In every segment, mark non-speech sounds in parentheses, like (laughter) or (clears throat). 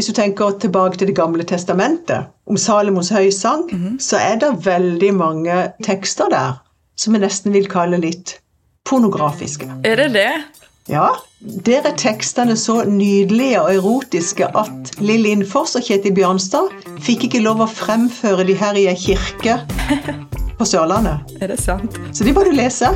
hvis du tenker tilbake til Det gamle testamentet, om Salomos høysang, så er det veldig mange tekster der som jeg nesten vil kalle litt pornografiske. Er det det? Ja, der er tekstene så nydelige og erotiske at Lill Innfors og Kjetil Bjørnstad fikk ikke lov å fremføre de her i ei kirke (laughs) på Sørlandet. Er det sant? Så de må du lese.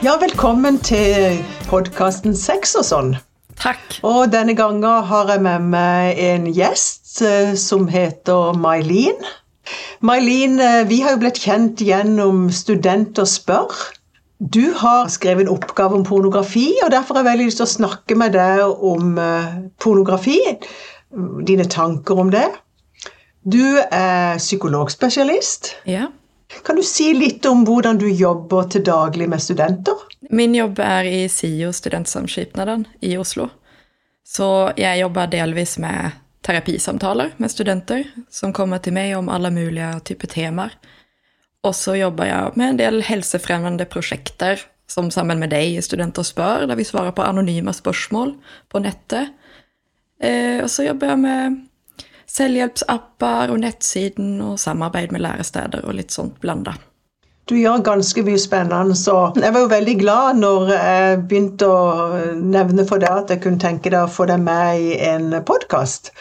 Ja, velkommen til podkasten Sex og sånn. Takk. Og denne gangen har jeg med meg en gjest eh, som heter May-Lin. May-Lin, eh, vi har jo blitt kjent gjennom Studenter spør. Du har skrevet en oppgave om pornografi, og derfor har jeg veldig lyst til å snakke med deg om eh, pornografi. Dine tanker om det. Du er psykologspesialist. Ja. Kan du si litt om hvordan du jobber til daglig med studenter? Min jobb er i SIO, Studentsamskipnaden i Oslo. Så jeg jobber delvis med terapisamtaler med studenter som kommer til meg om alle mulige typer temaer. Og så jobber jeg med en del helsefremmende prosjekter, som sammen med deg i Studenter spør, der vi svarer på anonyme spørsmål på nettet. Eh, og så jobber jeg med selvhjelpsapper og nettsiden og samarbeid med læresteder og litt sånt blanda. Du gjør ganske mye spennende, så jeg var jo veldig glad når jeg begynte å nevne for deg at jeg kunne tenke deg å få deg med i en podkast.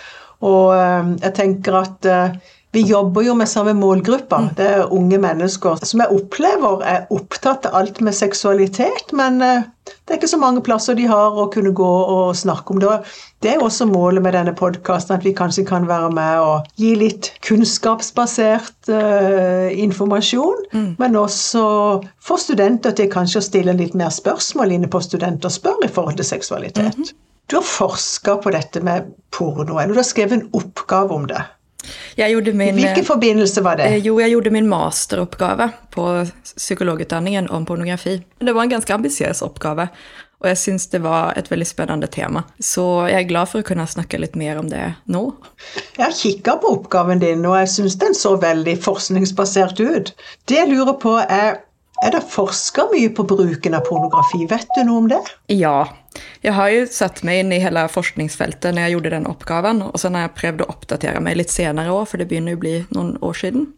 Og eh, jeg tenker at eh, vi jobber jo med samme målgruppe. Det er unge mennesker som jeg opplever er opptatt av alt med seksualitet, men eh, det er ikke så mange plasser de har å kunne gå og snakke om det. Det er også målet med denne podkasten, at vi kanskje kan være med og gi litt kunnskapsbasert uh, informasjon, mm. men også få studenter til kanskje å stille litt mer spørsmål inne på Studenter spør i forhold til seksualitet. Mm -hmm. Du har forska på dette med porno, eller du har skrevet en oppgave om det. Min, hvilken forbindelse var det? Eh, jo, jeg gjorde min masteroppgave på psykologutdanningen om pornografi. Det var en ganske ambisiøs oppgave, og jeg syns det var et veldig spennende tema. Så jeg er glad for å kunne snakke litt mer om det nå. Jeg har kikka på oppgaven din, og jeg syns den så veldig forskningsbasert ut. Det jeg lurer på, er er det forska mye på bruken av pornografi? Vet du noe om det? Ja. Jeg har jo satt meg inn i hele forskningsfeltet når jeg gjorde den oppgaven. Og så har jeg prøvd å oppdatere meg litt senere òg, for det begynner å bli noen år siden.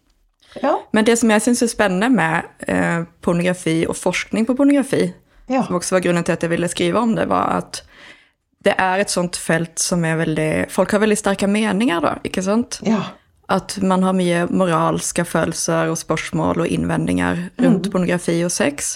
Ja. Men det som jeg syns er spennende med eh, pornografi og forskning på pornografi, ja. som også var grunnen til at jeg ville skrive om det, var at det er et sånt felt som er veldig Folk har veldig sterke meninger, da, ikke sant? Ja at man har mye moralske følelser og spørsmål og innvendinger rundt mm. pornografi og sex.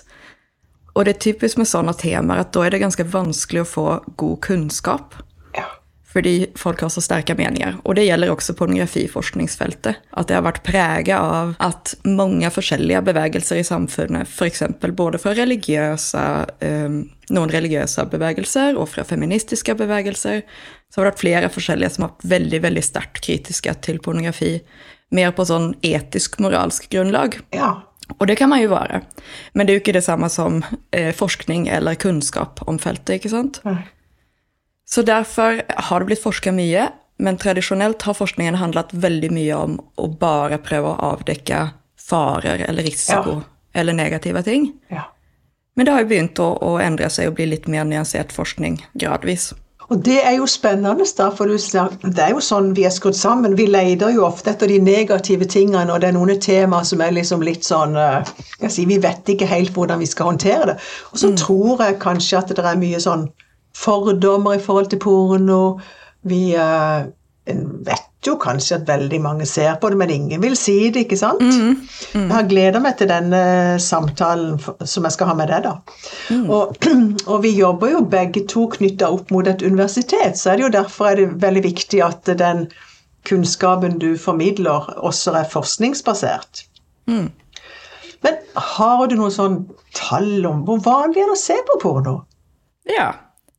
Og det er typisk med sånne temaer at da er det ganske vanskelig å få god kunnskap. Ja. Fordi folk har så sterke meninger. Og det gjelder også pornografiforskningsfeltet. At det har vært preget av at mange forskjellige bevegelser i samfunnet, f.eks. både fra religiøse, um, noen religiøse bevegelser og fra feministiske bevegelser, så har det vært flere forskjellige som har vært veldig veldig sterkt kritiske til pornografi. Mer på sånn etisk-moralsk grunnlag. Ja. Og det kan man jo være. Men det er jo ikke det samme som eh, forskning eller kunnskap om feltet. ikke sant? Mm. Så derfor har det blitt forska mye, men tradisjonelt har forskningen handlet veldig mye om å bare prøve å avdekke farer eller risiko Ja. eller negative ting. ja. Men det har jo begynt å, å endre seg og bli litt mer nyansert forskning gradvis. Og det er jo spennende, da, for det er jo sånn vi er skrudd sammen. Vi leter jo ofte etter de negative tingene, og det er noen temaer som er liksom litt sånn eh, jeg sier, Vi vet ikke helt hvordan vi skal håndtere det. Og så tror jeg kanskje at det er mye sånn fordommer i forhold til porno. Vi eh, en vet jo kanskje at veldig mange ser på det, men ingen vil si det, ikke sant? Jeg har gleda meg til denne samtalen som jeg skal ha med deg, da. Og, (clears throat) og vi jobber jo begge to knytta opp mot et universitet, så er det jo derfor er det veldig viktig at den kunnskapen du formidler, også er forskningsbasert. Men har du noen sånn tall om hvor vanlig er det å se på porno? Ja,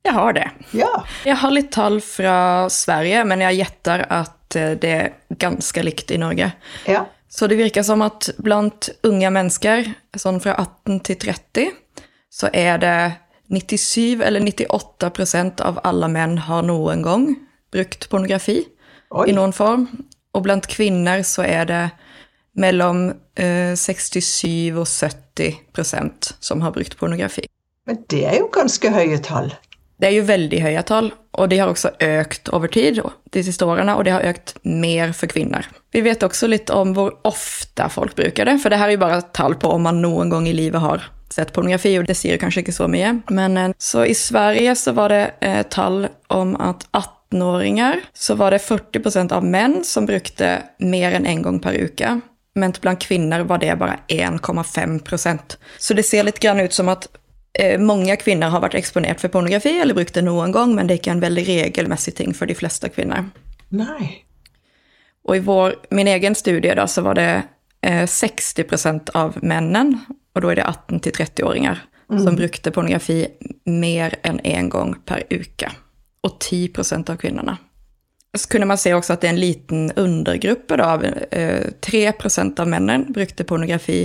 jeg har det. Ja. Jeg har litt tall fra Sverige, men jeg gjetter at eh, det er ganske likt i Norge. ja. Så det virker som at blant unge mennesker, sånn fra 18 til 30, så er det 97 eller 98 prosent av alle menn har noen gang brukt pornografi Oi. i noen form. Og blant kvinner så er det mellom eh, 67 og 70 prosent som har brukt pornografi. Men det er jo ganske høye tall. Det er jo veldig høye tall, og de har også økt over tid de siste årene, og det har økt mer for kvinner. Vi vet også litt om hvor ofte folk bruker det, for det her er jo bare tall på om man noen gang i livet har sett pornografi, og det sier kanskje ikke så mye. Men eh, så i Sverige så var det eh, tall om at 18-åringer så var det 40% av menn som brukte mer enn én en gang per uke. Mens blant kvinner var det bare 1,5% Så det ser litt grann ut som at mange kvinner har vært eksponert for pornografi eller brukt det noen gang, men det er ikke en veldig regelmessig ting for de fleste kvinner. Nei. Og i vår, min egen studie da, så var det eh, 60% av mennene, og da er det 18-30-åringer, mm. som brukte pornografi mer enn én en gang per uke. Og 10% av kvinnene. Så kunne man se også at det er en liten undergruppe da, av eh, 3% av mennene brukte pornografi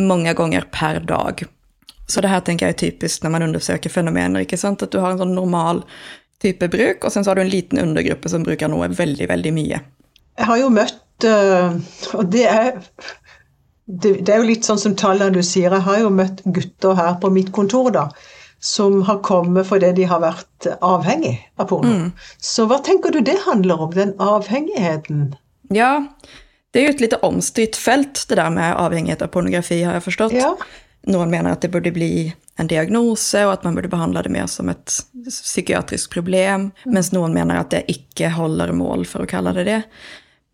mange ganger per dag. Så det her tenker jeg er typisk når man undersøker fenomener. ikke sant? At du har en sånn normal type bruk, og så har du en liten undergruppe som bruker noe veldig, veldig mye. Jeg har jo møtt øh, Og det er, det er jo litt sånn som tallene du sier. Jeg har jo møtt gutter her på mitt kontor da, som har kommet fordi de har vært avhengig av porno. Mm. Så hva tenker du det handler om, den avhengigheten? Ja, det er jo et lite omstridt felt, det der med avhengighet av pornografi, har jeg forstått. Ja. Noen mener at det burde bli en diagnose, og at man burde behandle det mer som et psykiatrisk problem, mens noen mener at det ikke holder mål for å kalle det det.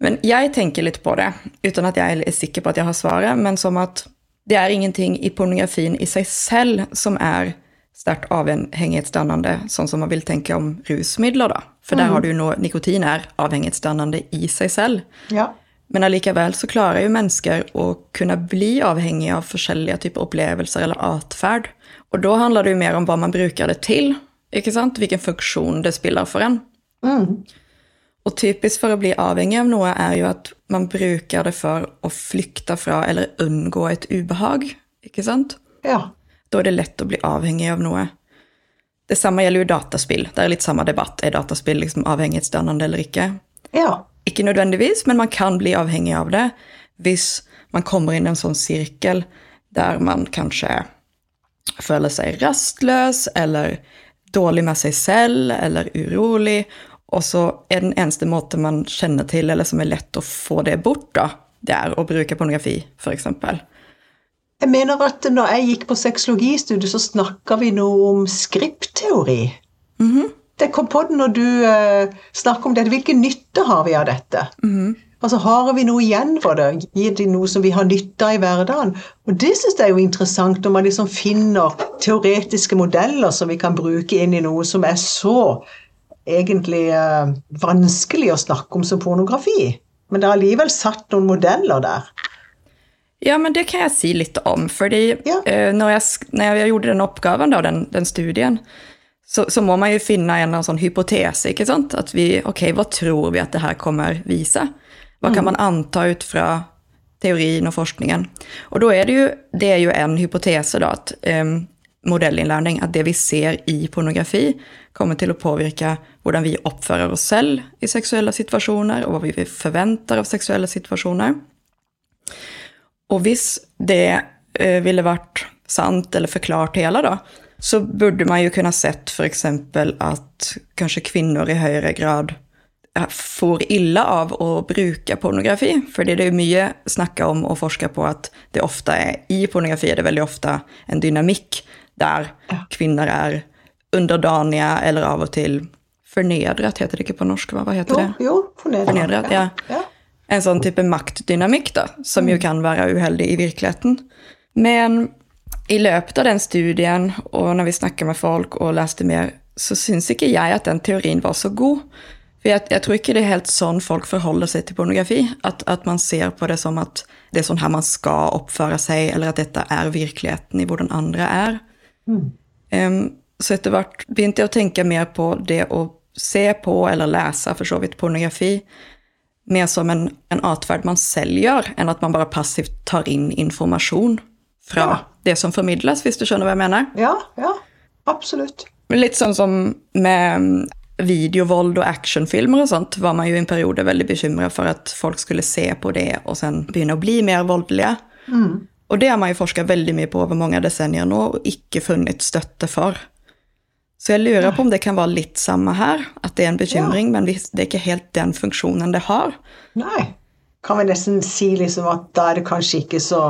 Men jeg tenker litt på det, uten at jeg er sikker på at jeg har svaret, men som at det er ingenting i pornografien i seg selv som er sterkt avhengighetsdannende, sånn som man vil tenke om rusmidler, da. For der mm. har du jo noe Nikotin er avhengighetsdannende i seg selv. Ja. Men allikevel så klarer jo mennesker å kunne bli avhengige av forskjellige typer opplevelser eller atferd. Og da handler det jo mer om hva man bruker det til, ikke sant? hvilken funksjon det spiller for en. Mm. Og typisk for å bli avhengig av noe er jo at man bruker det for å flykte fra eller unngå et ubehag, ikke sant? Ja. Da er det lett å bli avhengig av noe. Det samme gjelder jo dataspill. Det er litt samme debatt. Er dataspill liksom avhengighetsdannende eller ikke? Ja. Ikke nødvendigvis, men man kan bli avhengig av det hvis man kommer inn i en sånn sirkel der man kanskje føler seg rastløs eller dårlig med seg selv eller urolig, og så er den eneste måten man kjenner til, eller som er lett å få det bort, da, det er å bruke pornografi, f.eks. Jeg mener at når jeg gikk på sexologistudiet, så snakka vi noe om skriptteori. Mm -hmm. Det kom på det når du uh, snakker om dette. Hvilken nytte har vi av dette? Mm. Altså, Har vi noe igjen for det? Gir det noe som vi har nytte av i hverdagen? Og Det syns jeg er jo interessant, når man liksom finner teoretiske modeller som vi kan bruke inn i noe som er så egentlig uh, vanskelig å snakke om som pornografi. Men det er allikevel satt noen modeller der. Ja, men det kan jeg si litt om. fordi ja. uh, når, jeg, når, jeg, gjorde den oppgaven, da, den, den studien, så, så, må man jo finne en sånn hypotese. ikke sant? At vi, ok, Hva tror vi at det her kommer vise? Hva kan mm. man anta ut fra teorien og forskningen? Og da er det jo, det er jo en hypotese, da, at um, modellinnlæring, at det vi ser i pornografi, kommer til å påvirke hvordan vi oppfører oss selv i seksuelle situasjoner, og hva vi forventer av seksuelle situasjoner. Og hvis det uh, ville vært sant eller forklart hele, da, så burde man jo kunne sett f.eks. at kanskje kvinner i høyere grad får ille av å bruke pornografi. Fordi det er mye snakka om og forska på at det ofte er i pornografi er det veldig ofte en dynamikk der kvinner er underdanige eller av og til fornedret, heter det ikke på norsk? Hva heter det? Jo, jo fornedret. fornedret ja. ja. En sånn type maktdynamikk, da, som jo mm. kan være uheldig i virkeligheten. Men i løpet av den studien, og når vi snakket med folk og leste mer, så syns ikke jeg at den teorien var så god. For jeg, jeg, tror ikke det er helt sånn folk forholder seg til pornografi. At, at, man ser på det som at det er sånn her man skal oppføre seg, eller at dette er virkeligheten i hvordan andre er. Mm. Um, så etter hvert begynte jeg å tenke mer på det å se på eller lese for så vidt pornografi mer som en, en atferd man selv gjør, enn at man bare passivt tar inn informasjon fra ja. det som formidles, hvis du skjønner hva jeg mener? Ja, ja, absolutt. Litt sånn som med videovold og actionfilmer og sånt var man jo i en periode veldig bekymra for at folk skulle se på det og sen begynne å bli mer voldelige. Mm. Og det har man jo forska veldig mye på over mange decennier nå, og ikke funnet støtte for. Så jeg lurer på om det kan være litt samme her, at det er en bekymring, men det er ikke helt den funksjonen det har. Nei. Kan vi nesten si liksom at da er det kanskje ikke så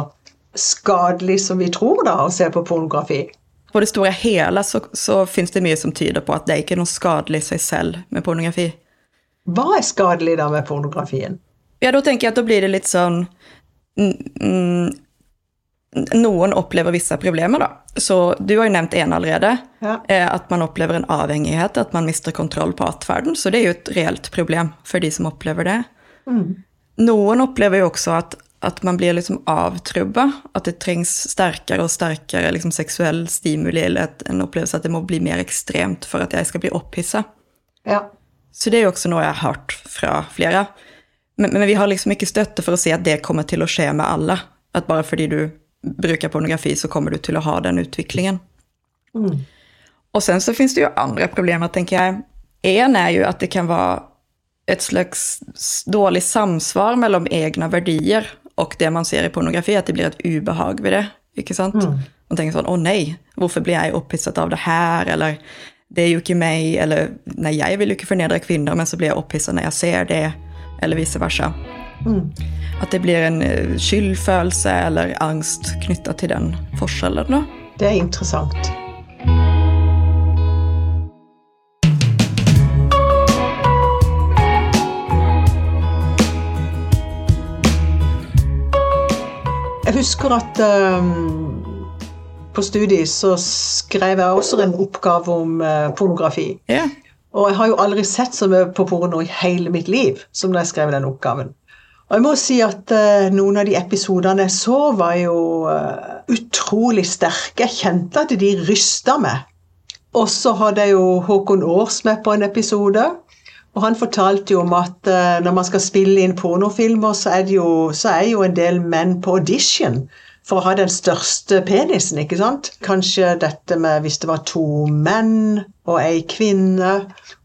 skadelig som vi tror, da, å se på pornografi? På det store hele så, så fins det mye som tyder på at det er ikke noe skadelig i seg selv med pornografi. Hva er skadelig da med pornografien? Ja, da tenker jeg at da blir det litt sånn mm, mm, Noen opplever visse problemer, da. Så du har jo nevnt en allerede. Ja. Eh, at man opplever en avhengighet, at man mister kontroll på atferden. Så det er jo et reelt problem for de som opplever det. Noen opplever jo også at, at man blir liksom avtrubba. At det trengs sterkere og sterkere liksom seksuell stimuli, eller en opplevelse at det må bli mer ekstremt for at jeg skal bli opphissa. Ja. Så det er jo også noe jeg har hørt fra flere. Men, men vi har liksom ikke støtte for å si at det kommer til å skje med alle. At bare fordi du bruker pornografi, så kommer du til å ha den utviklingen. Og sen så finnes det jo andre problemer, tenker jeg. En er jo at det kan være et slags dårlig samsvar mellom egne verdier og det man ser i pornografi, at det blir et ubehag ved det. ikke sant? Man tenker sånn 'Å nei, hvorfor blir jeg opphisset av det her?' Eller 'Det er jo ikke meg', eller 'Nei, jeg vil jo ikke fornedre kvinner, men så blir jeg opphisset når jeg ser det', eller vice versa. At det blir en eh, skyldfølelse eller angst knytta til den forskjellen. da. Det er interessant. Jeg husker at um, på studiet så skrev jeg også en oppgave om uh, pornografi. Yeah. Og jeg har jo aldri sett så mye på porno i hele mitt liv som da jeg skrev den oppgaven. Og jeg må si at uh, noen av de episodene jeg så, var jo uh, utrolig sterke. Jeg kjente at de rysta meg. Og så hadde jeg jo Håkon Aars med på en episode. Og han fortalte jo om at eh, når man skal spille inn pornofilmer, så er, jo, så er jo en del menn på audition for å ha den største penisen, ikke sant? Kanskje dette med hvis det var to menn og ei kvinne.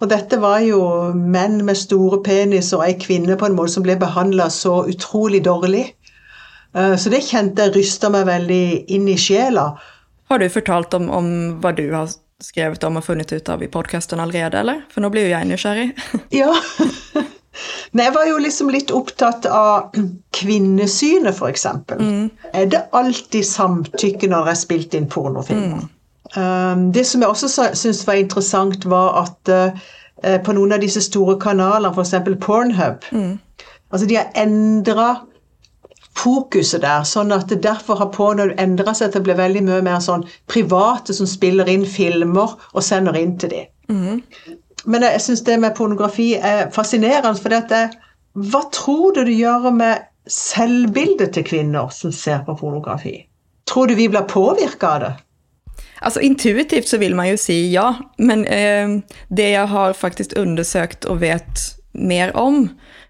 Og dette var jo menn med store penis og ei kvinne på en måte som ble behandla så utrolig dårlig. Eh, Så det kjente jeg rysta meg veldig inn i sjela. Har du fortalt om, om hva du har skrevet om og funnet ut av i podkasten allerede, eller? For nå blir jo jeg nysgjerrig. (laughs) Ja. (laughs) Men jeg var jo liksom litt opptatt av kvinnesynet, f.eks. Mm. Er det alltid samtykke når det er spilt inn pornofilmer? Um, det som jeg også syntes var interessant, var at uh, på noen av disse store kanalene, f.eks. Pornhub Altså, de har endra fokuset der, sånn at det derfor har Pornhub endra seg til å bli veldig mye mer sånn private som spiller inn filmer og sender inn til dem. Men jeg syns det med pornografi er fascinerende, for dette, hva tror du det gjør med selvbildet til kvinner som ser på pornografi? Tror du vi blir påvirka av det? Altså Intuitivt så vil man jo si ja, men eh, det jeg har faktisk undersøkt og vet mer om,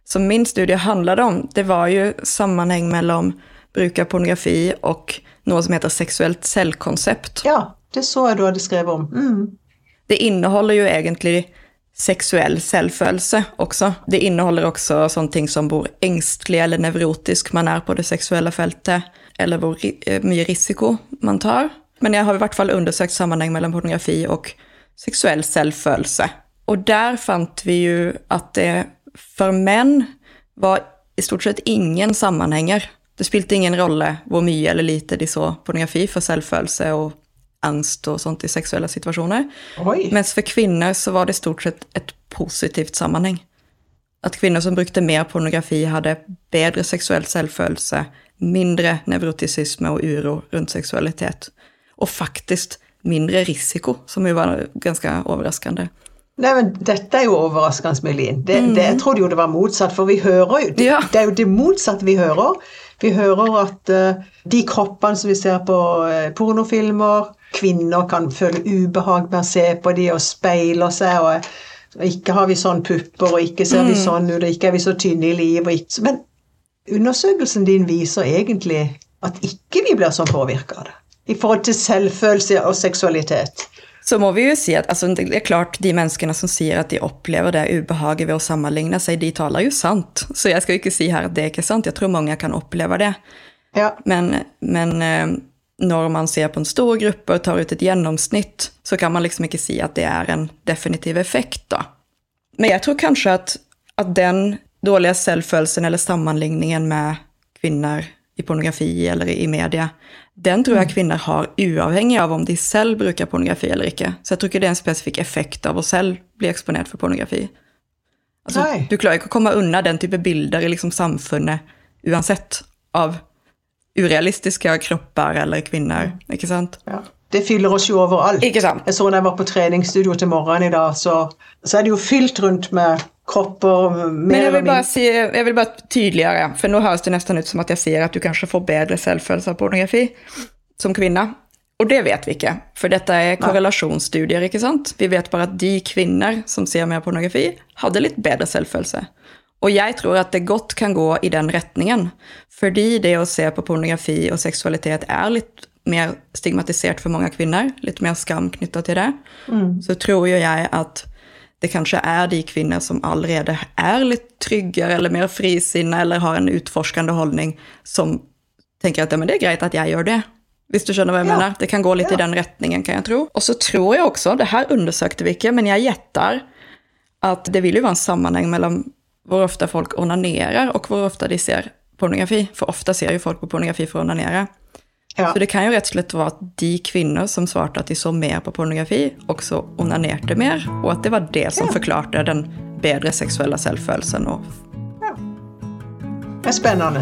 som min studie handlet om, det var jo sammenheng mellom bruk av pornografi og noe som heter seksuelt selvkonsept. Ja, det så jeg du hadde skrevet om. Mm. Det inneholder jo egentlig seksuell selvfølelse også. Det inneholder også sånne ting som hvor engstelig eller nevrotisk man er på det seksuelle feltet, eller hvor mye risiko man tar. Men jeg har i hvert fall undersøkt sammenheng mellom pornografi og seksuell selvfølelse. Og der fant vi jo at det for menn var i stort sett ingen sammenhenger. Det spilte ingen rolle hvor mye eller lite de så pornografi for selvfølelse og angst og sånt i seksuelle situasjoner. Oi. Mens for kvinner så var det stort sett et positivt sammenheng. At kvinner som brukte mer pornografi, hadde bedre seksuell selvfølelse, mindre nevrotisisme og uro rundt seksualitet. Og faktisk mindre risiko, som jo var ganske overraskende. Nei, men Dette er jo overraskende, Melin. Det, det, jeg trodde jo det var motsatt, for vi hører jo det, Ja. det er jo det motsatte vi hører. Vi hører at uh, de kroppene som vi ser på uh, pornofilmer Kvinner kan føle ubehag med å se på de og speiler seg. og, og Ikke har vi sånn pupper, og ikke ser vi sånn ut, og ikke er vi så tynne i livet. Men undersøkelsen din viser egentlig at ikke vi blir sånn påvirka av det. I forhold til selvfølelse og seksualitet. Så må vi jo si at altså, det er klart de menneskene som sier at de opplever det ubehaget ved å sammenligne seg, de taler jo sant. Så jeg skal jo ikke si her at det er ikke sant. Jeg tror mange kan oppleve det. Ja. Men, men eh, når man ser på en stor gruppe og tar ut et gjennomsnitt, så kan man liksom ikke si at det er en definitiv effekt, da. Men jeg tror kanskje at, at den dårlige selvfølelsen eller sammenligningen med kvinner i pornografi eller i media, den tror jeg kvinner har uavhengig av om de selv bruker pornografi eller ikke. Så jeg tror ikke det er en spesifikk effekt av å selv bli eksponert for pornografi. Altså, du klarer ikke å komme unna den type bilder i liksom samfunnet uansett av urealistiske kropper eller kvinner, ikke sant? ja. Det fyller oss jo overalt. Ikke sant? Jeg så når jeg var på treningsstudio til morgenen i dag, så, så er det jo fylt rundt med kropper Men jeg vil bare si, jeg vil bare tydeligere, for nå høres det nesten ut som at jeg sier at du kanskje får bedre selvfølelse av pornografi som kvinne. Og det vet vi ikke, for dette er korrelasjonsstudier, ikke sant? Vi vet bare at de kvinner som ser mer pornografi, hadde litt bedre selvfølelse. Og jeg tror at det godt kan gå i den retningen, fordi det å se på pornografi og seksualitet er litt mer stigmatisert for mange kvinner, litt mer skam knytta til det, så tror jo jeg at det kanskje er de kvinner som allerede er litt tryggere eller mer frisinna eller har en utforskende holdning, som tenker at ja, men det er greit at jeg gjør det. Hvis du skjønner hva jeg Ja. mener. Det kan gå litt i den retningen, kan jeg tro. Og så tror jeg også, det her undersøkte vi ikke, men jeg gjetter at det vil jo være en sammenheng mellom hvor ofte folk onanerer, og hvor ofte de ser pornografi. For ofte ser jo folk på pornografi for å onanere. Ja. Så det kan jo rett og slett være at de kvinner som svarte at de så mer på pornografi, også onanerte mer, og at det var det som forklarte den bedre seksuelle selvfølelsen. Og Det er spennende.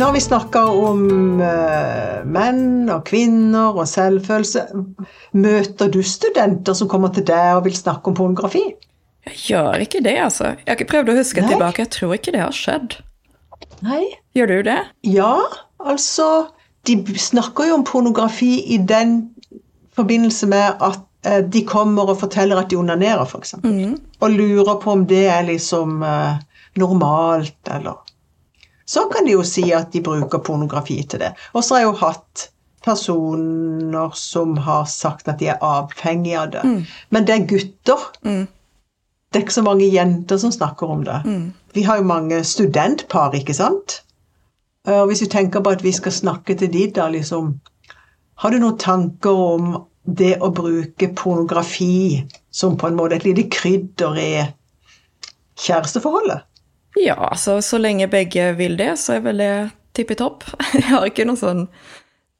Når vi snakker om eh, menn og kvinner og selvfølelse. Møter du studenter som kommer til deg og vil snakke om pornografi? Jeg gjør ikke det, altså. Jeg har ikke prøvd å huske Nei. tilbake, jeg tror ikke det har skjedd. Nei. Gjør du det? Ja, altså De snakker jo om pornografi i den forbindelse med at eh, de kommer og forteller at de onanerer, f.eks. Og lurer på om det er liksom eh, normalt, eller Så kan de jo si at de bruker pornografi til det. Og så har jeg jo hatt personer som har sagt at de er avhengige av det. Men det er gutter. Det er ikke så mange jenter som snakker om det. Vi har jo mange studentpar, ikke sant? Og hvis vi tenker på at vi skal snakke til de, da liksom Har du noen tanker om det å bruke pornografi som på en måte et lite krydder i kjæresteforholdet? Ja, altså så lenge begge vil det, så er vel det tippi topp. (laughs) Jeg har ikke noe sånn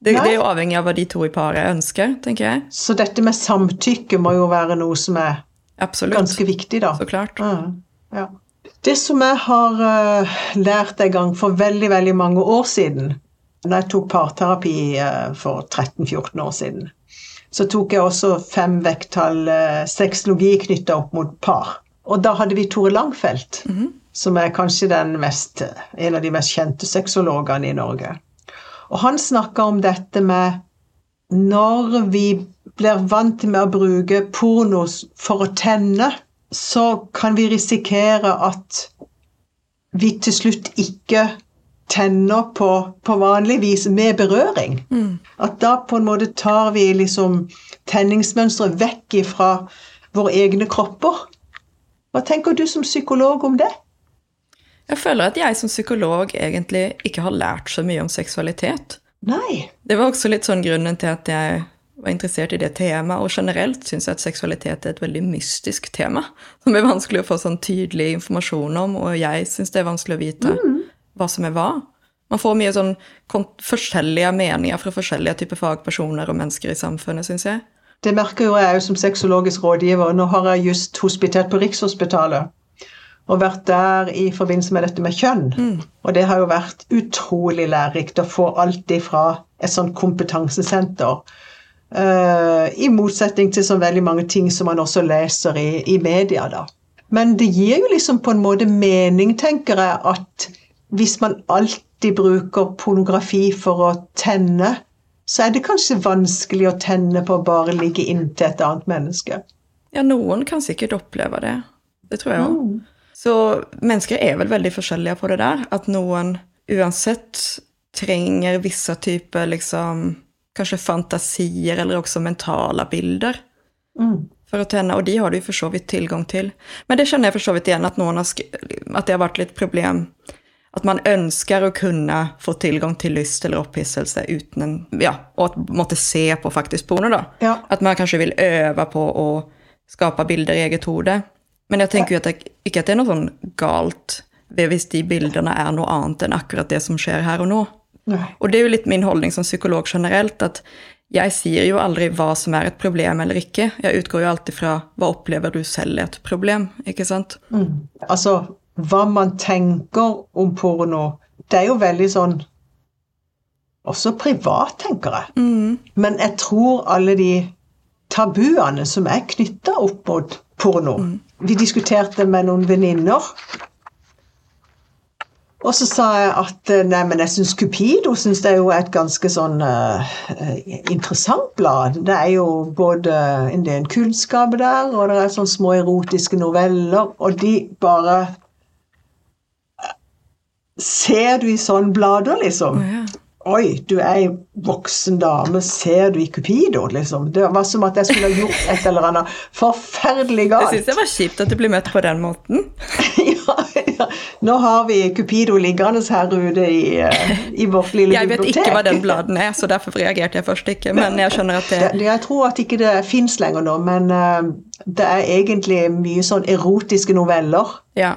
det, det er jo avhengig av hva de to i paret ønsker, tenker jeg. Så dette med samtykke må jo være noe som er Absolutt. ganske viktig, da. Så klart. Mm, ja. Det som jeg har uh, lært en gang for veldig, veldig mange år siden, da jeg tok parterapi uh, for 13-14 år siden, så tok jeg også fem vekttall uh, sexologi knytta opp mot par. Og da hadde vi Tore Langfeldt, som er kanskje den mest, en av de mest kjente sexologene i Norge. Og han snakka om dette med når vi blir vant med å bruke pornos for å tenne, så kan vi risikere at vi til slutt ikke tenner på, på vanlig vis med berøring. At da på en måte tar vi liksom tenningsmønsteret vekk fra våre egne kropper. Hva tenker du som psykolog om det? Jeg føler at jeg som psykolog egentlig ikke har lært så mye om seksualitet. Nei. Det var også litt sånn grunnen til at jeg var interessert i det temaet, og generelt syns jeg at seksualitet er et veldig mystisk tema, som er vanskelig å få sånn tydelig informasjon om, og jeg syns det er vanskelig å vite hva som er hva. Man får mye sånn forskjellige meninger fra forskjellige typer fagpersoner og mennesker i samfunnet, syns jeg. Det merker jo jeg jo som sexologisk rådgiver. Nå har jeg just hospitert på Rikshospitalet. Og vært der i forbindelse med dette med kjønn. Og det har jo vært utrolig lærerikt å få alt ifra et sånt kompetansesenter. Eh, I motsetning til så veldig mange ting som man også leser i, i media, da. Men det gir jo liksom på en måte mening, tenker jeg, at hvis man alltid bruker pornografi for å tenne, så er det kanskje vanskelig å tenne på å bare ligge inntil et annet menneske. Ja, noen kan sikkert oppleve det. Det tror jeg òg. Så mennesker er vel veldig forskjellige på det der. At noen uansett trenger visse typer liksom kanskje fantasier eller også mentale bilder. Mm. For å tenne, og de har du jo for så vidt tilgang til. Men det kjenner jeg for så vidt igjen, at, noen har sk at det har vært litt problem. At man ønsker å kunne få tilgang til lyst eller opphisselse uten en Ja, og at måtte se på faktisk porno, da. Ja. At man kanskje vil øve på å skape bilder i eget hode. Men jeg tenker jo at det, ikke at det er noe sånn galt hvis de bildene er noe annet enn akkurat det som skjer her og nå. Og det er jo litt min holdning som psykolog generelt, at jeg sier jo aldri hva som er et problem eller ikke. Jeg utgår jo alltid fra hva opplever du selv er et problem, ikke sant? Mm. Altså, hva man tenker om porno, det er jo veldig sånn Også privat, tenker jeg. Men jeg tror alle de tabuene som er knytta opp mot porno Vi diskuterte med noen venninner. Og så sa jeg at eh, nei, men jeg syns Cupido synes det er jo et ganske sånn uh, interessant blad. Det er jo både en del kunnskap der, og det er sånne små erotiske noveller, og de bare Ser du i sånne blader, liksom? Oh, ja. Oi, du er ei voksen dame, ser du i Cupido, liksom? Det var som at jeg skulle ha gjort et eller annet forferdelig galt. Jeg syns det var kjipt at du blir møtt på den måten. (laughs) ja, ja. Nå har vi Cupido liggende her ute i, eh, i vårt lille bibliotek. Jeg vet bibliotek. ikke hva den bladen er, så derfor reagerte jeg først ikke. Men jeg skjønner at det Det- Jeg tror at ikke det fins lenger nå, men eh, det er egentlig mye sånn erotiske noveller. Ja.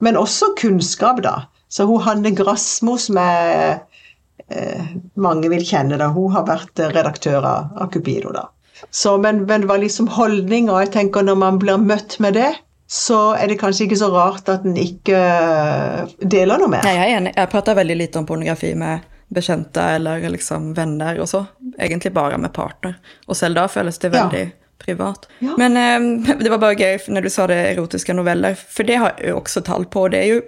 Men også kunnskap, da. Så hun Hanne Grasmo, som er eh, mange vil kjenne, da, hun har vært eh, redaktør av, av Cupido. da. Så, men, men det var liksom holdning, og jeg tenker når man blir møtt med det, så er det kanskje ikke så rart at en ikke eh, deler noe mer. Nei, jeg er enig. Jeg prater veldig lite om pornografi med bekjente eller liksom venner og så. Egentlig bare med partner. Og selv da føles det Ja. veldig privat. Ja. Men eh, det var bare gøy når du sa det erotiske noveller, for det har jeg også tall på. Det er jo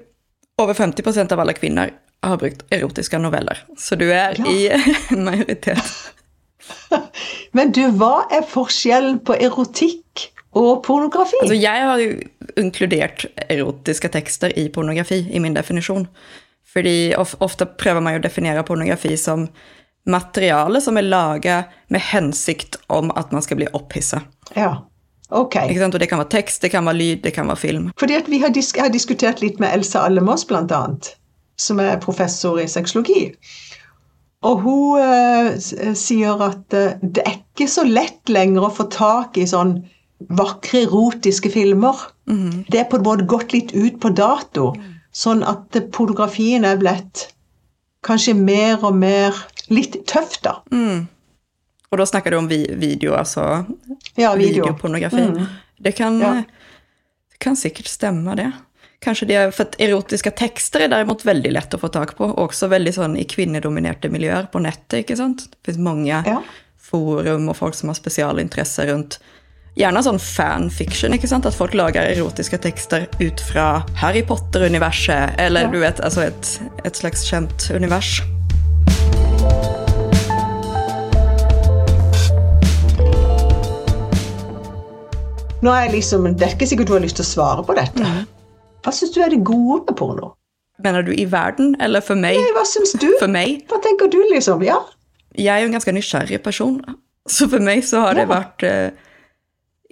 over 50% av alle kvinner har brukt erotiske noveller. Så du er Ja. i (laughs) majoritet. (laughs) Men du, hva er forskjellen på erotikk og pornografi? Altså, jeg har jo inkludert erotiske tekster i pornografi, i min definisjon. Fordi of, ofte prøver man jo å definere pornografi som materiale som er laget med hensikt om at man skal bli opphissa. ja, Okay. Og det kan være tekst, det kan være lyd, det kan være film. Fordi at vi har, dis har diskutert litt med Elsa Allemås, blant annet, som er professor i sexologi. Og hun uh, sier at uh, det er ikke så lett lenger å få tak i sånn vakre, erotiske filmer. Det er på en måte gått litt ut på dato, sånn at pornografien er blitt kanskje mer og mer litt tøff, da. Og da snakker du om vi video, altså Ja, video. videopornografi. Det, kan, Ja. kan sikkert stemme, det. Kanskje det, For erotiske tekster er derimot veldig lett å få tak på, også veldig sånn i kvinnedominerte miljøer på nettet. ikke sant? Det finnes mange Ja. forum og folk som har spesialinteresse rundt Gjerne sånn fanfiction, ikke sant? At folk lager erotiske tekster ut fra Harry Potter-universet, eller Ja. du vet, altså et, et slags kjent univers. Nå er jeg liksom, Det er ikke sikkert du har lyst til å svare på dette. Hva syns du er det gode med porno? Mener du i verden, eller for meg? Nei, Hva syns du? For meg? Hva tenker du, liksom? Ja? Jeg er jo en ganske nysgjerrig person, så for meg så har det Ja. vært eh,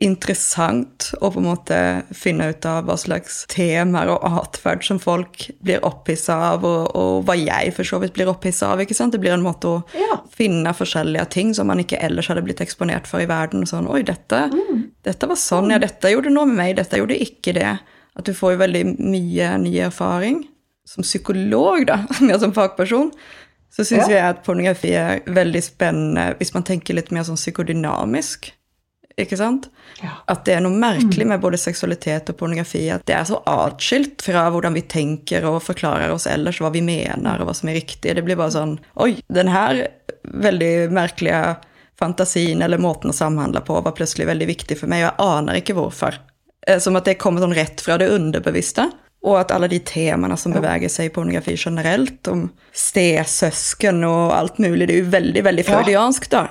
interessant å på en måte finne ut av hva slags temaer og atferd som folk blir opphissa av, og, og hva jeg for så vidt blir opphissa av. ikke sant? Det blir en måte å Ja. finne forskjellige ting som man ikke ellers hadde blitt eksponert for i verden. Sånn, oi, dette, Mm. dette var sånn, ja, dette gjorde noe med meg, dette gjorde ikke det. At du får jo veldig mye ny erfaring. Som psykolog, da, (laughs) mer som fagperson, så syns Ja. jeg at pornografi er veldig spennende hvis man tenker litt mer sånn psykodynamisk. Ikke sant? Ja. At det er noe merkelig med både seksualitet og pornografi. At det er så atskilt fra hvordan vi tenker og forklarer oss ellers hva vi mener og hva som er riktig. Det blir bare sånn Oi, den her veldig merkelige fantasien eller måten å samhandle på var plutselig veldig viktig for meg, og jeg aner ikke hvorfor. Eh, Som at det kommer sånn rett fra det underbevisste. Og at alle de temaene som beveger seg i pornografi generelt, om stesøsken og alt mulig, det er jo veldig, veldig Ja. freudiansk, da.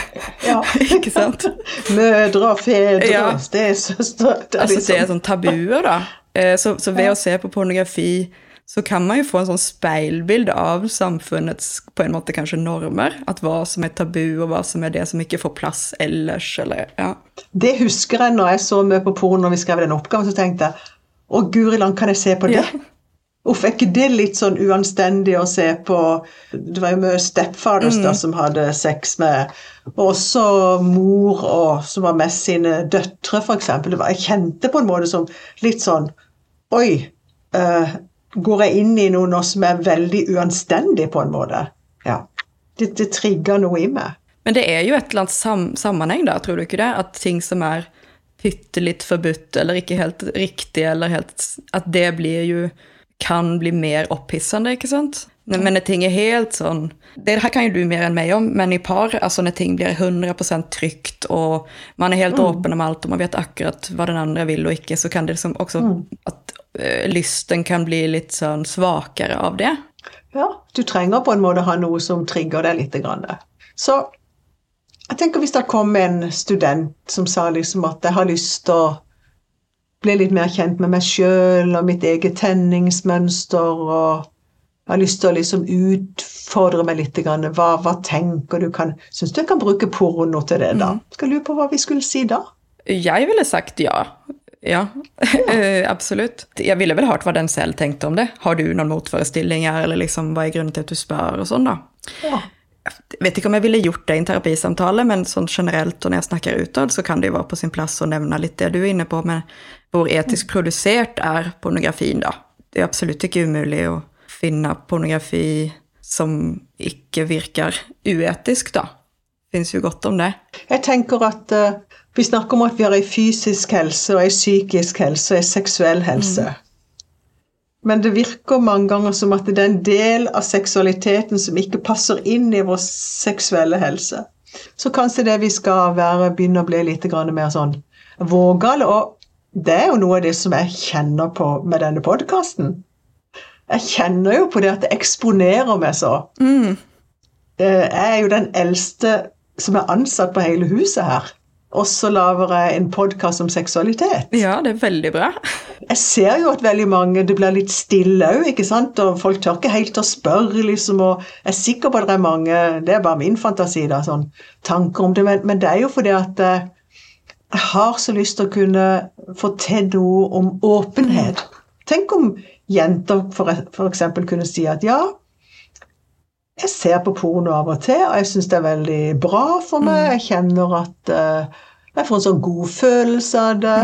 (laughs) Ja. (laughs) ikke sant? Mødre og fedre, Ja. stesøstre det er Altså, det er liksom- sånn tabuer, da. Eh, Så, så ved å se på pornografi så kan man jo få en sånn speilbilde av samfunnets på en måte kanskje normer. At hva som er tabu, og hva som er det som ikke får plass ellers, eller ja. Det husker jeg når jeg så mye på porno når vi skrev den oppgaven, så tenkte jeg å guri land, kan jeg se på det? Ja. Uff, er ikke det litt sånn uanstendig å se på Det var jo mye stepfathers Mm. da som hadde sex med Og også mor og, som var med sine døtre, f.eks. Jeg kjente på en måte som litt sånn Oi, uh, går jeg inn i noe nå som er veldig uanstendig, på en måte? Ja. Det, det trigger noe i meg. Men det er jo et eller annet sam sammenheng da, tror du ikke det? At ting som er pytte litt forbudt, eller ikke helt riktig, eller helt At det blir jo kan bli mer opphissende, ikke sant? Men når ting er helt sånn Det her kan jo du mer enn meg om, men i par, altså når ting blir 100% trygt, og man er helt åpen om alt, og man vet akkurat hva den andre vil og ikke, så kan det liksom også At eh, lysten kan bli litt sånn svakere av det. Ja, du trenger på en måte ha noe som trigger deg litt. Grann. Så jeg tenker hvis det kom en student som sa liksom at jeg har lyst til å bli litt mer kjent med meg sjøl og mitt eget tenningsmønster, og jeg har lyst til å liksom utfordre meg litt. Hva, hva tenker du? Kan, Syns du jeg kan bruke porno til det, da? Skal lure på hva vi skulle si da. Jeg ville sagt ja. Ja, (laughs) eh, absolutt. Jeg ville vel hørt hva den selv tenkte om det. Har du noen motforestillinger, eller liksom, hva er grunnen til at du spør, og sånn, da. Ja. Jeg vet ikke om jeg ville gjort det i en terapisamtale, men sånn generelt og når jeg snakker utad, så kan det jo være på sin plass å nevne litt det du er inne på med hvor etisk produsert er pornografien, da. Det er absolutt ikke umulig å finne pornografi som ikke virker uetisk, da. Fins jo godt om det. Jeg tenker at uh, vi snakker om at vi har ei fysisk helse, og ei psykisk helse og ei seksuell helse. Men det virker mange ganger som at det er en del av seksualiteten som ikke passer inn i vår seksuelle helse. Så kanskje det vi skal være, begynne å bli litt mer sånn vågale. Og det er jo noe av det som jeg kjenner på med denne podkasten. Jeg kjenner jo på det at det eksponerer meg så. Mm. Eh, Jeg er jo den eldste som er ansatt på hele huset her. Og så lager jeg en podkast om seksualitet. Ja, det er veldig bra. Jeg ser jo at veldig mange Det blir litt stille òg, ikke sant? Og folk tør ikke helt å spørre, liksom. Og jeg er sikker på at det er mange Det er bare min fantasi, da, sånn tanker om det. Men, men det er jo fordi at eh, jeg har så lyst til å kunne få til noe om åpenhet. Tenk om jenter f.eks. kunne si at ja, jeg ser på porno av og til, og jeg syns det er veldig bra for meg. Jeg kjenner at uh, jeg får en sånn god følelse av det.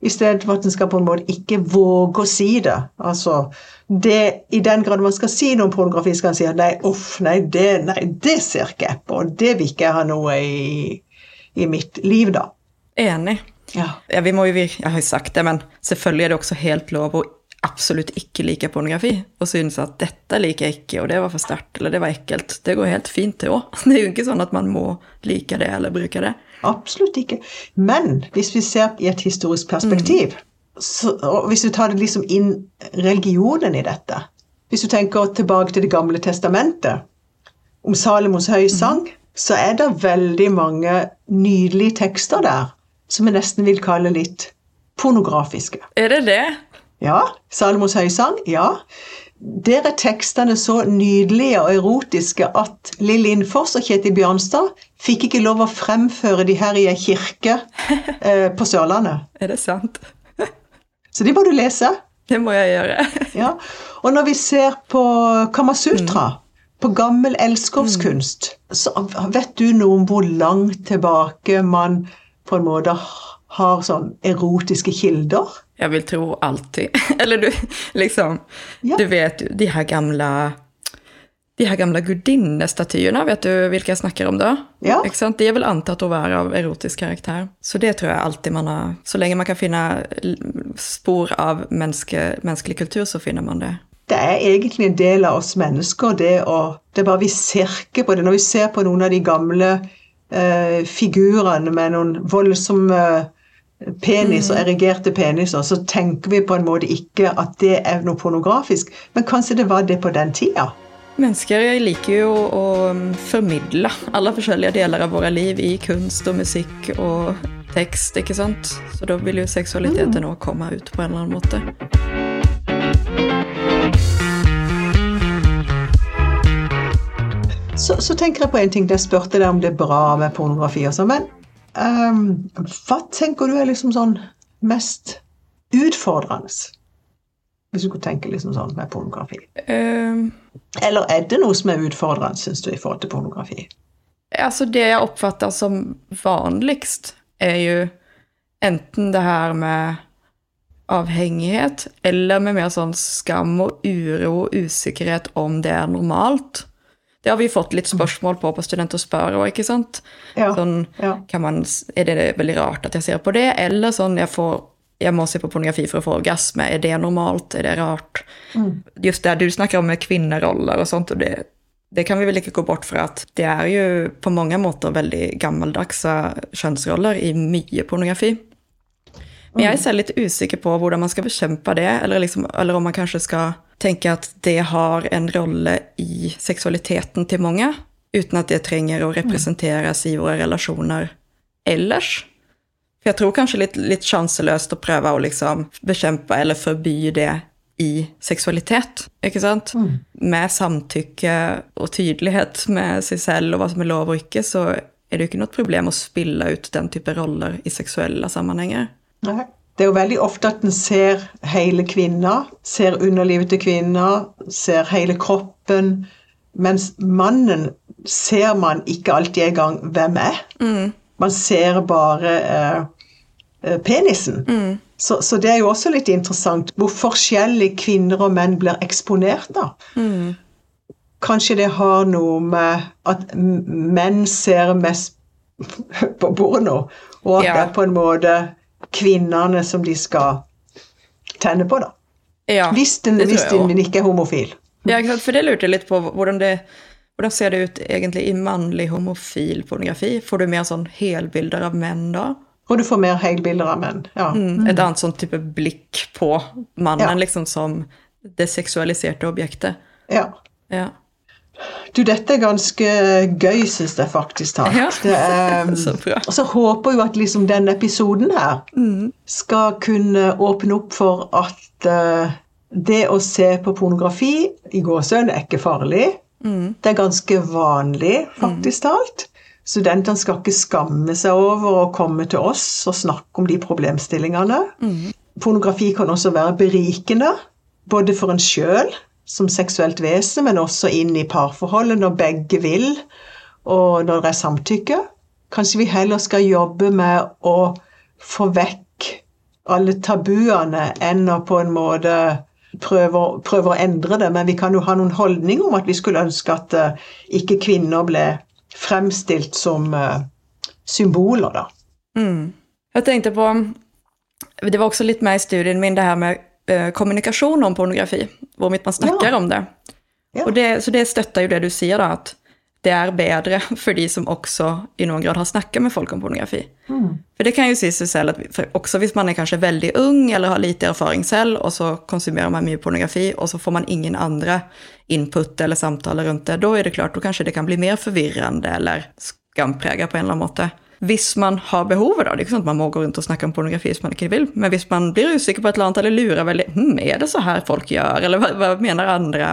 I stedet for at en skal på en måte ikke våge å si det. Altså, det, I den grad man skal si noe om pornografi, skal en si at nei, uff, nei det, nei, det ser ikke jeg på. Det vil ikke jeg ha noe i, i mitt liv, da. Enig. Ja. Ja, vi må jo, jeg har jo sagt det, men selvfølgelig er det også helt lov å absolutt ikke liker pornografi, og synes at dette liker jeg ikke, og det var for sterkt, eller det var ekkelt. Det går helt fint det òg. (laughs) Det er jo ikke sånn at man må like det eller bruke det. Absolutt ikke. Men hvis vi ser i et historisk perspektiv, så, og hvis du tar det liksom inn religionen i dette Hvis du tenker tilbake til Det gamle testamentet, om Salomos høysang, så er det veldig mange nydelige tekster der som jeg nesten vil kalle litt pornografiske. Er det det? Ja, Salomos høysang, ja. Der er tekstene så nydelige og erotiske at Lill Lindfors og Kjetil Bjørnstad fikk ikke lov å fremføre de her i ei kirke (laughs) eh, på Sørlandet. Er det sant? (laughs) Så de må du lese. Det må jeg gjøre. (laughs) Ja. Og når vi ser på Kamasutra, på gammel elskovskunst, så vet du noe om hvor langt tilbake man på en måte har sånn erotiske kilder? Jeg vil tro alltid. (laughs) Eller du, liksom Ja. Du vet de her gamle de her gamle gudinnestatyene, vet du hvilke jeg snakker om da? Ja. De er vel antatt å være av erotisk karakter. Så det tror jeg alltid man har Så lenge man kan finne spor av menneske, menneskelig kultur, så finner man det. Det er egentlig en del av oss mennesker, det å Det er bare vi ser ikke på det. Når vi ser på noen av de gamle eh, figurene med noen voldsomme penis og mm. erigerte peniser, så tenker vi på en måte ikke at det er noe pornografisk, men kanskje det var det på den tida. Mennesker liker jo å um, formidle alle forskjellige deler av våre liv i kunst og musikk og tekst, ikke sant? Så da vil jo seksualiteten mm. òg komme ut på en eller annen måte. Så, så, tenker jeg på en ting, jeg spurte deg om det er bra med pornografi og sånn, men um, hva tenker du er liksom sånn mest utfordrende? Hvis du kunne tenke liksom sånn med pornografi. Um, Eller er det noe som er utfordrende, syns du, i forhold til pornografi? Altså, det jeg oppfatter som vanligst, er jo enten det her med avhengighet, eller med mer sånn skam og uro og usikkerhet om det er normalt. Det har vi fått litt spørsmål på på Student og spør òg, ikke sant? Ja, sånn, ja. Man, er det veldig rart at jeg ser på det? Eller sånn jeg, får, jeg må se på pornografi for å få orgasme. Er det normalt? Er det rart? Mm. Just det du snakker om med kvinneroller og sånt, og det, det kan vi vel ikke gå bort fra at det er jo på mange måter veldig gammeldagse kjønnsroller i mye pornografi. Men jeg er litt usikker på hvordan man skal bekjempe det, eller, liksom, eller om man kanskje skal tenker at det har en rolle i seksualiteten til mange, uten at det trenger å representeres i våre relasjoner ellers. For jeg tror kanskje litt, litt sjanseløst å prøve å liksom bekjempe eller forby det i seksualitet, ikke sant? Mm. Med samtykke og tydelighet med seg selv og hva som er lov og ikke, så er det jo ikke noe problem å spille ut den type roller i seksuelle sammenhenger. Nei. Det er jo veldig ofte at en ser hele kvinna, ser underlivet til kvinna, ser hele kroppen. Mens mannen ser man ikke alltid engang hvem er. Mm. Man ser bare eh, penisen. Mm. Så, så, det er jo også litt interessant hvor forskjellig kvinner og menn blir eksponert, da. Mm. Kanskje det har noe med at menn ser mest (laughs) på porno, og at ja. det er på en måte kvinnene som de skal tenne på, da. Ja, hvis den, hvis den ikke er homofil. Ja, for det lurte jeg litt på. Hvordan, det, hvordan ser det ut egentlig i mannlig homofil pornografi? Får du mer sånn helbilder av menn da? Og du får mer helbilder av menn, ja. Mm, et annet sånn type blikk på mannen, ja. liksom som det seksualiserte objektet. Ja. ja. Du, dette er ganske gøy, syns jeg faktisk. Ja. (laughs) Det er, så bra. Og så håper jeg at liksom denne episoden her mm. skal kunne åpne opp for at uh, det å se på pornografi i gåsehud er ikke farlig. Mm. Det er ganske vanlig, faktisk mm. talt. Studentene skal ikke skamme seg over å komme til oss og snakke om de problemstillingene. Mm. Pornografi kan også være berikende, både for en sjøl som seksuelt vesen, men også inn i parforholdet når begge vil, og når det er samtykke. Kanskje vi heller skal jobbe med å få vekk alle tabuene enn å på en måte prøve, prøve, å endre det. Men vi kan jo ha noen holdning om at vi skulle ønske at uh, ikke kvinner ble fremstilt som uh, symboler, da. Mm. Jeg tenkte på Det var også litt med i studien min det her med Eh, kommunikasjon om pornografi, hvor man snakker ja. om det. Ja. det. Så det støtter jo det du sier, da, at det er bedre (laughs) for de som også i noen grad har snakket med folk om pornografi. Mm. For det kan jo si seg selv at også hvis man er kanskje veldig ung eller har lite erfaring selv, og så konsumerer man mye pornografi, og så får man ingen andre input eller samtaler rundt det, da er det klart, da kanskje det kan bli mer forvirrende eller skampreget på en eller annen måte hvis man har behovet, da. Det er ikke sånn at man må gå rundt og snakke om pornografi hvis man ikke vil, men hvis man blir usikker på et eller annet eller lurer veldig hm, Er det så her folk gjør, eller hva, hva mener andre?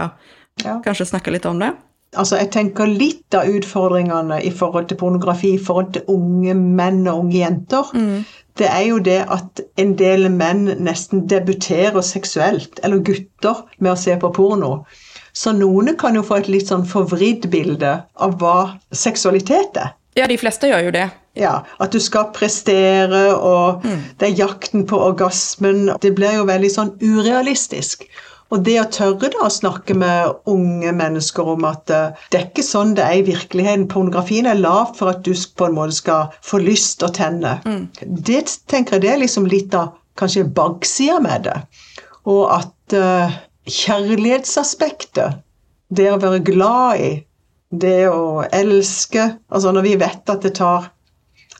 Ja. Kanskje snakke litt om det? Altså, jeg tenker litt av utfordringene i forhold til pornografi, i forhold til unge menn og unge jenter, mm. det er jo det at en del menn nesten debuterer seksuelt, eller gutter, med å se på porno. Så noen kan jo få et litt sånn forvridd bilde av hva seksualitet er. Ja, de fleste gjør jo det. Ja, At du skal prestere, og mm. det er jakten på orgasmen. Det blir jo veldig sånn urealistisk. Og det å tørre da å snakke med unge mennesker om at uh, det er ikke sånn det er i virkeligheten. Pornografien er lav for at du på en måte skal få lyst å tenne. Mm. Det tenker jeg det er liksom litt av kanskje baksida med det. Og at uh, kjærlighetsaspektet, det å være glad i, det å elske Altså når vi vet at det tar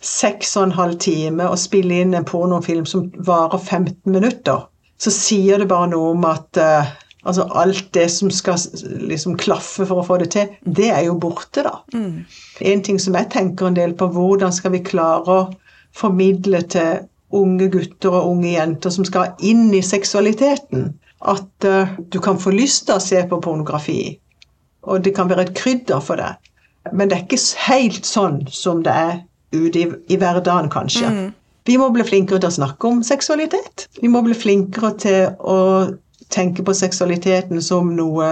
seks og en halv time å spille inn en pornofilm som varer 15 minutter, så sier det bare noe om at uh, altså alt det som skal liksom klaffe for å få det til, det er jo borte, da. Mm. En ting som jeg tenker en del på, hvordan skal vi klare å formidle til unge gutter og unge jenter som skal inn i seksualiteten, at uh, du kan få lyst til å se på pornografi, og det kan være et krydder for det. Men det er ikke helt sånn som det er ute i, i hverdagen, kanskje. Vi må bli flinkere til å snakke om seksualitet. Vi må bli flinkere til å tenke på seksualiteten som noe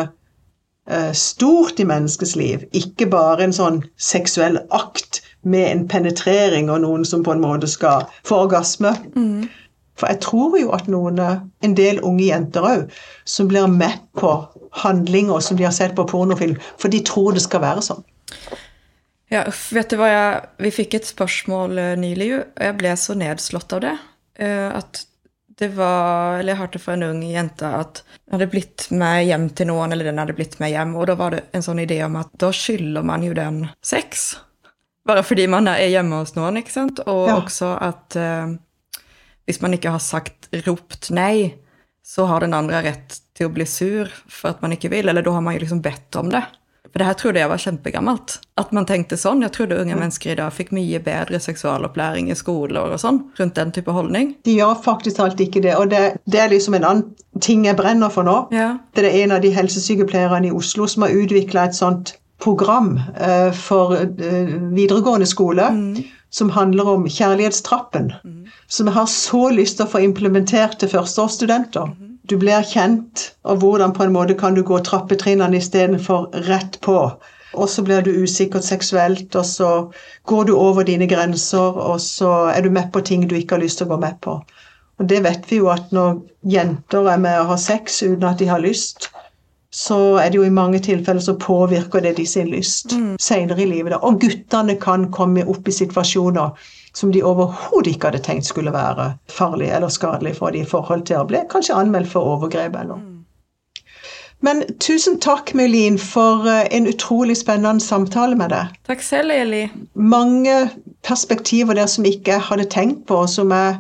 eh, stort i menneskets liv, ikke bare en sånn seksuell akt med en penetrering og noen som på en måte skal få orgasme. For jeg tror jo at noen, eh, en del unge jenter òg, som blir med på handlinger som de har sett på pornofilm, for de tror det skal være sånn. Ja, vet du hva jeg Vi fikk et spørsmål eh, nylig, og jeg ble så nedslått av det. eh, At det var Eller jeg hørte fra en ung jente at den hadde blitt med hjem til noen, eller den hadde blitt med hjem, og da var det en sånn idé om at da skylder man jo den sex. Bare fordi man er hjemme hos noen, ikke sant? Og Ja. også at eh, hvis man ikke har sagt ropt nei, så har den andre rett til å bli sur for at man ikke vil, eller da har man jo liksom bedt om det. For det her trodde jeg var kjempegammelt. At man tenkte sånn. Jeg trodde unge mennesker i dag fikk mye bedre seksualopplæring i skoler og sånn, rundt den type holdning. De gjør faktisk alt ikke det. Og det, det er liksom en annen ting jeg brenner for nå. Ja. Det er en av de helsesykepleierne i Oslo som har utvikla et sånt program uh, for uh, videregående skole som handler om kjærlighetstrappen. Som jeg har så lyst til å få implementert til førsteårsstudenter. Du blir kjent, og hvordan på en måte kan du gå trappetrinnene istedenfor rett på. Og så blir du usikkert seksuelt, og så går du over dine grenser, og så er du med på ting du ikke har lyst til å gå med på. Og det vet vi jo at når jenter er med og har sex uten at de har lyst, så er det jo i mange tilfeller så påvirker det de sin lyst senere i livet. Da. Og guttene kan komme opp i situasjoner som de overhodet ikke hadde tenkt skulle være farlige eller skadelige for dem i forhold til å bli kanskje anmeldt for overgrep eller Men tusen takk, Melin, for eh, en utrolig spennende samtale med deg. Takk selv, Eli. Mange perspektiver der som ikke jeg hadde tenkt på, som jeg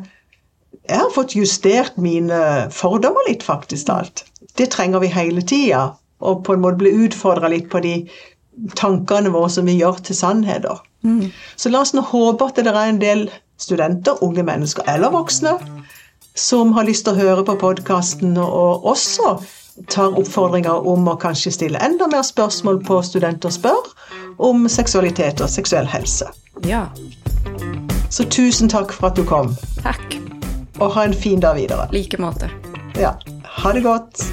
jeg har fått justert mine fordommer litt, faktisk alt. Det trenger vi hele tida. Og på en måte bli utfordra litt på de tankene våre som vi gjør til sannheter. Så la oss nå håpe at det er en del studenter, unge mennesker eller voksne, som har lyst til å høre på podkasten, og også tar oppfordringer om å kanskje stille enda mer spørsmål på Studenter spør om seksualitet og seksuell helse. Ja. Så tusen takk for at du kom, Takk. og ha en fin dag videre. Like måte. Ja, ha det godt.